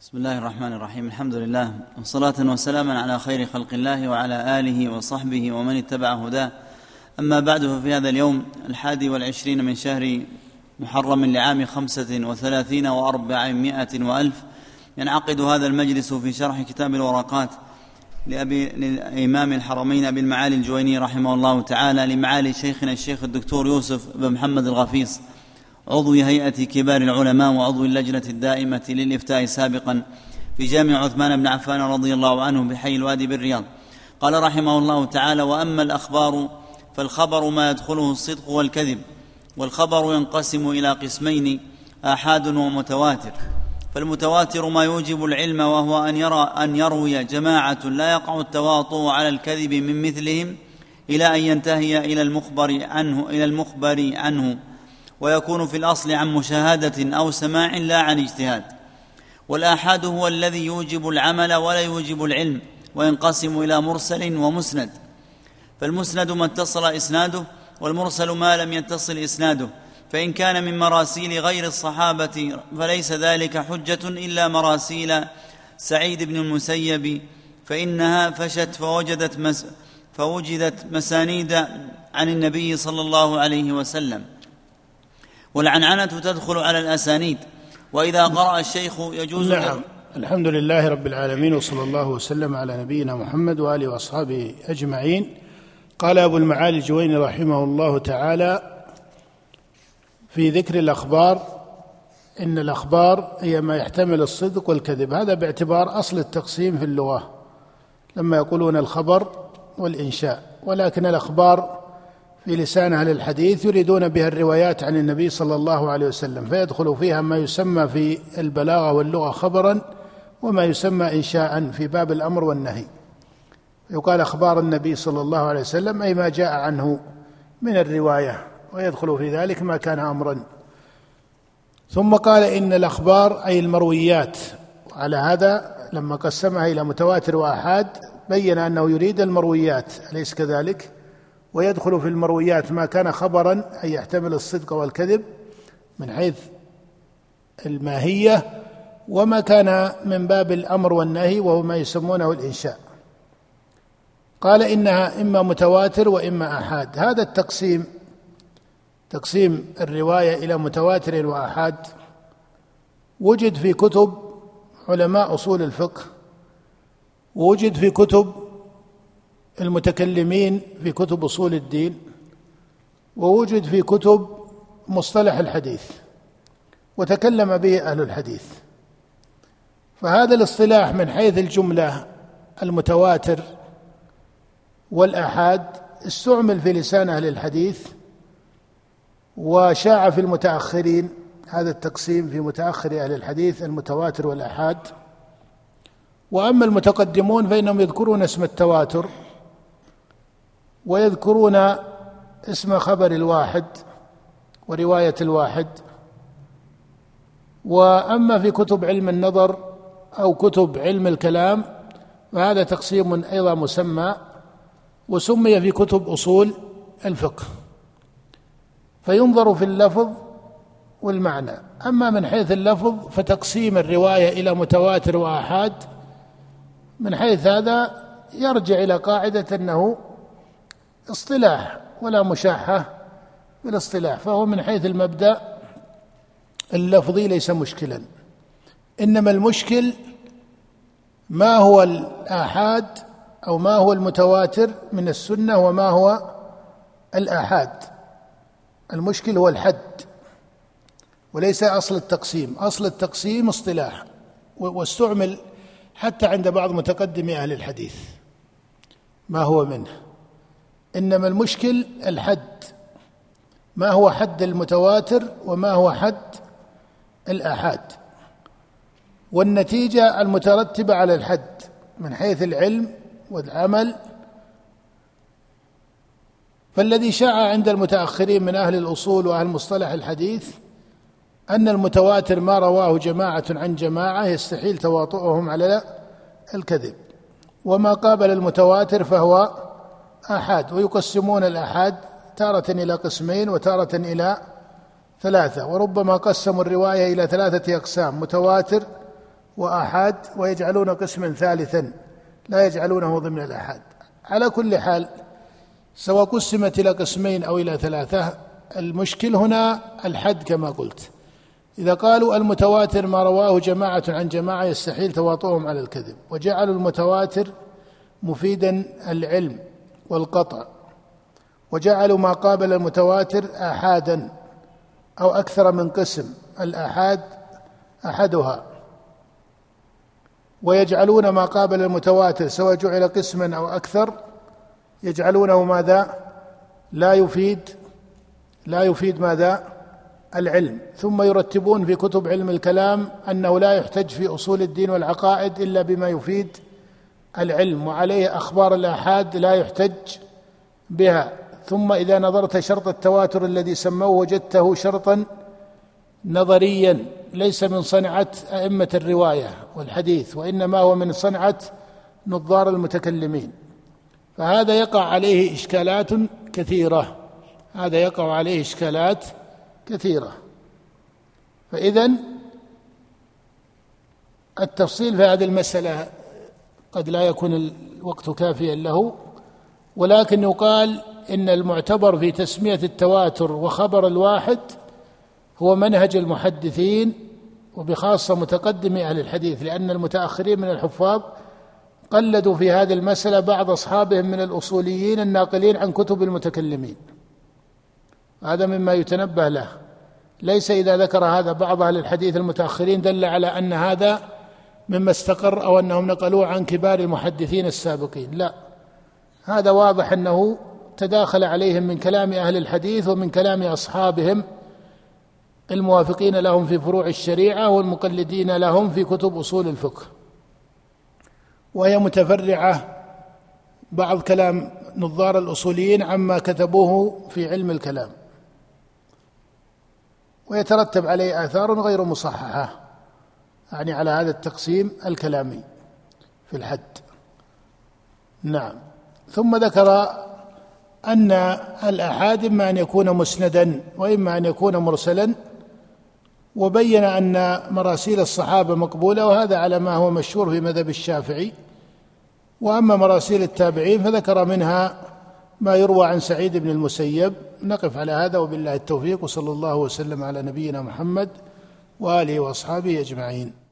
بسم الله الرحمن الرحيم الحمد لله وصلاة وسلاما على خير خلق الله وعلى آله وصحبه ومن اتبع هداه أما بعد ففي هذا اليوم الحادي والعشرين من شهر محرم لعام خمسة وثلاثين وأربعمائة وألف ينعقد هذا المجلس في شرح كتاب الورقات لأبي لإمام الحرمين أبي المعالي الجويني رحمه الله تعالى لمعالي شيخنا الشيخ الدكتور يوسف بن محمد الغفيص عضو هيئة كبار العلماء وعضو اللجنة الدائمة للإفتاء سابقا في جامع عثمان بن عفان رضي الله عنه بحي الوادي بالرياض. قال رحمه الله تعالى وأما الأخبار فالخبر ما يدخله الصدق والكذب والخبر ينقسم إلى قسمين آحاد ومتواتر. فالمتواتر ما يوجب العلم وهو أن يرى أن يروي جماعة لا يقع التواطؤ على الكذب من مثلهم إلى أن ينتهي إلى المخبر عنه إلى المخبر عنه. ويكون في الأصل عن مشاهدة أو سماع لا عن اجتهاد. والآحاد هو الذي يوجب العمل ولا يوجب العلم وينقسم إلى مرسل ومسند. فالمسند ما اتصل إسناده والمرسل ما لم يتصل إسناده. فإن كان من مراسيل غير الصحابة فليس ذلك حجة إلا مراسيل سعيد بن المسيب. فإنها فشت فوجدت مس فوجدت مسانيد عن النبي صلى الله عليه وسلم. والعنعنة تدخل على الأسانيد. وإذا قرأ الشيخ يجوز نعم. الحمد لله رب العالمين وصلى الله وسلم على نبينا محمد وآله وأصحابه أجمعين. قال أبو المعالي الجويني رحمه الله تعالى في ذكر الأخبار إن الأخبار هي ما يحتمل الصدق والكذب. هذا باعتبار أصل التقسيم في اللغة. لما يقولون الخبر والإنشاء. ولكن الأخبار في لسان أهل الحديث يريدون بها الروايات عن النبي صلى الله عليه وسلم فيدخل فيها ما يسمى في البلاغة واللغة خبرا وما يسمى انشاء في باب الأمر والنهي يقال أخبار النبي صلى الله عليه وسلم أي ما جاء عنه من الرواية ويدخل في ذلك ما كان امرا ثم قال إن الأخبار أي المرويات على هذا لما قسمها إلى متواتر وأحاد بين أنه يريد المرويات أليس كذلك؟ ويدخل في المرويات ما كان خبرا أي يحتمل الصدق والكذب من حيث الماهية وما كان من باب الأمر والنهي وهو ما يسمونه الإنشاء. قال إنها إما متواتر وإما آحاد. هذا التقسيم تقسيم الرواية إلى متواتر وآحاد. وجد في كتب علماء أصول الفقه ووجد في كتب المتكلمين في كتب أصول الدين ووجد في كتب مصطلح الحديث وتكلم به أهل الحديث. فهذا الاصطلاح من حيث الجملة المتواتر والآحاد استعمل في لسان أهل الحديث وشاع في المتأخرين هذا التقسيم في متأخر أهل الحديث المتواتر والآحاد. وأما المتقدمون فإنهم يذكرون اسم التواتر ويذكرون اسم خبر الواحد ورواية الواحد. وأما في كتب علم النظر أو كتب علم الكلام فهذا تقسيم أيضا مسمى وسمي في كتب أصول الفقه. فينظر في اللفظ والمعنى. أما من حيث اللفظ فتقسيم الرواية إلى متواتر وآحاد. من حيث هذا يرجع إلى قاعدة أنه اصطلاح ولا مشاحة في الاصطلاح فهو من حيث المبدأ اللفظي ليس مشكلا. إنما المشكل ما هو الآحاد أو ما هو المتواتر من السنة وما هو الآحاد. المشكل هو الحد وليس أصل التقسيم. أصل التقسيم اصطلاح واستعمل حتى عند بعض متقدمي أهل الحديث. ما هو منه؟ إنما المشكل الحد. ما هو حد المتواتر وما هو حد الأحاد. والنتيجة المترتبة على الحد من حيث العلم والعمل. فالذي شاع عند المتأخرين من أهل الأصول وأهل مصطلح الحديث أن المتواتر ما رواه جماعة عن جماعة يستحيل تواطؤهم على الكذب. وما قابل المتواتر فهو آحاد ويقسمون الآحاد تارة إلى قسمين وتارة إلى ثلاثة وربما قسموا الرواية إلى ثلاثة أقسام متواتر وآحاد ويجعلون قسما ثالثا لا يجعلونه ضمن الآحاد على كل حال سواء قسمت إلى قسمين أو إلى ثلاثة المشكل هنا الحد كما قلت. إذا قالوا المتواتر ما رواه جماعة عن جماعة يستحيل تواطؤهم على الكذب. وجعلوا المتواتر مفيدا العلم. والقطع وجعلوا ما قابل المتواتر آحادا أو أكثر من قسم الآحاد أحدها. ويجعلون ما قابل المتواتر سواء جعل قسما أو أكثر يجعلونه ماذا؟ لا يفيد لا يفيد ماذا؟ العلم. ثم يرتبون في كتب علم الكلام أنه لا يحتج في أصول الدين والعقائد إلا بما يفيد العلم وعليه أخبار الاحاد لا يحتج بها. ثم إذا نظرت شرط التواتر الذي سموه وجدته شرطا نظريا ليس من صنعة أئمة الرواية والحديث وإنما هو من صنعة نظار المتكلمين. فهذا يقع عليه إشكالات كثيرة. هذا يقع عليه إشكالات كثيرة. فاذا التفصيل في هذه المسألة قد لا يكون الوقت كافيا له ولكن يقال إن المعتبر في تسمية التواتر وخبر الواحد هو منهج المحدثين وبخاصة متقدمي أهل الحديث لأن المتأخرين من الحفاظ قلدوا في هذه المسألة بعض أصحابهم من الأصوليين الناقلين عن كتب المتكلمين. هذا مما يتنبه له. ليس إذا ذكر هذا بعض أهل الحديث المتأخرين دل على أن هذا مما استقر أو أنهم نقلوه عن كبار المحدثين السابقين. لا. هذا واضح أنه تداخل عليهم من كلام أهل الحديث ومن كلام أصحابهم الموافقين لهم في فروع الشريعة والمقلدين لهم في كتب أصول الفقه. وهي متفرعة بعض كلام نظار الأصوليين عما كتبوه في علم الكلام. ويترتب عليه آثار غير مصححة. يعني على هذا التقسيم الكلامي في الحد. نعم. ثم ذكر أن الآحاد إما أن يكون مسندا وإما أن يكون مرسلا وبين أن مراسيل الصحابة مقبولة وهذا على ما هو مشهور في مذهب الشافعي. وأما مراسيل التابعين فذكر منها ما يروى عن سعيد بن المسيب. نقف على هذا وبالله التوفيق وصلى الله وسلم على نبينا محمد وآله وأصحابه أجمعين.